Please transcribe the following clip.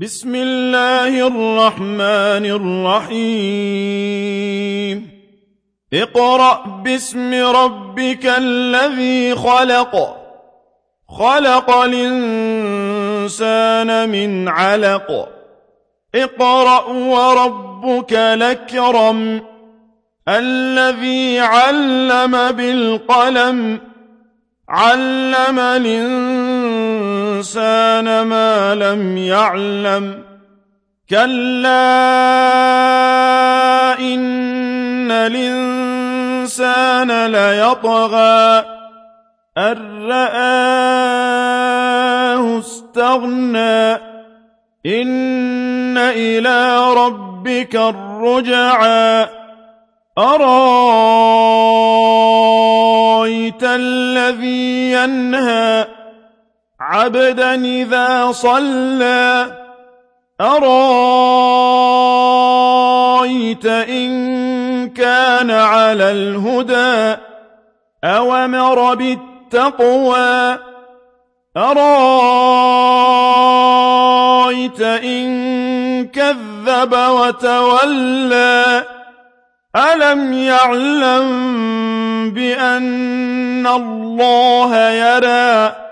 بسم الله الرحمن الرحيم. اقرأ باسم ربك الذي خلق. خلق الإنسان من علق. اقرأ وربك لكرم الذي علم بالقلم. علم الإنسان ما لم يعلم كلا إن الإنسان ليطغى أن رآه استغنى إن إلى ربك الرجعى أرأيت الذي ينهى عبدا إذا صلى. أرأيت إن كان على الهدى أومر بالتقوى. أرأيت إن كذب وتولى. ألم يعلم بأن الله يرى؟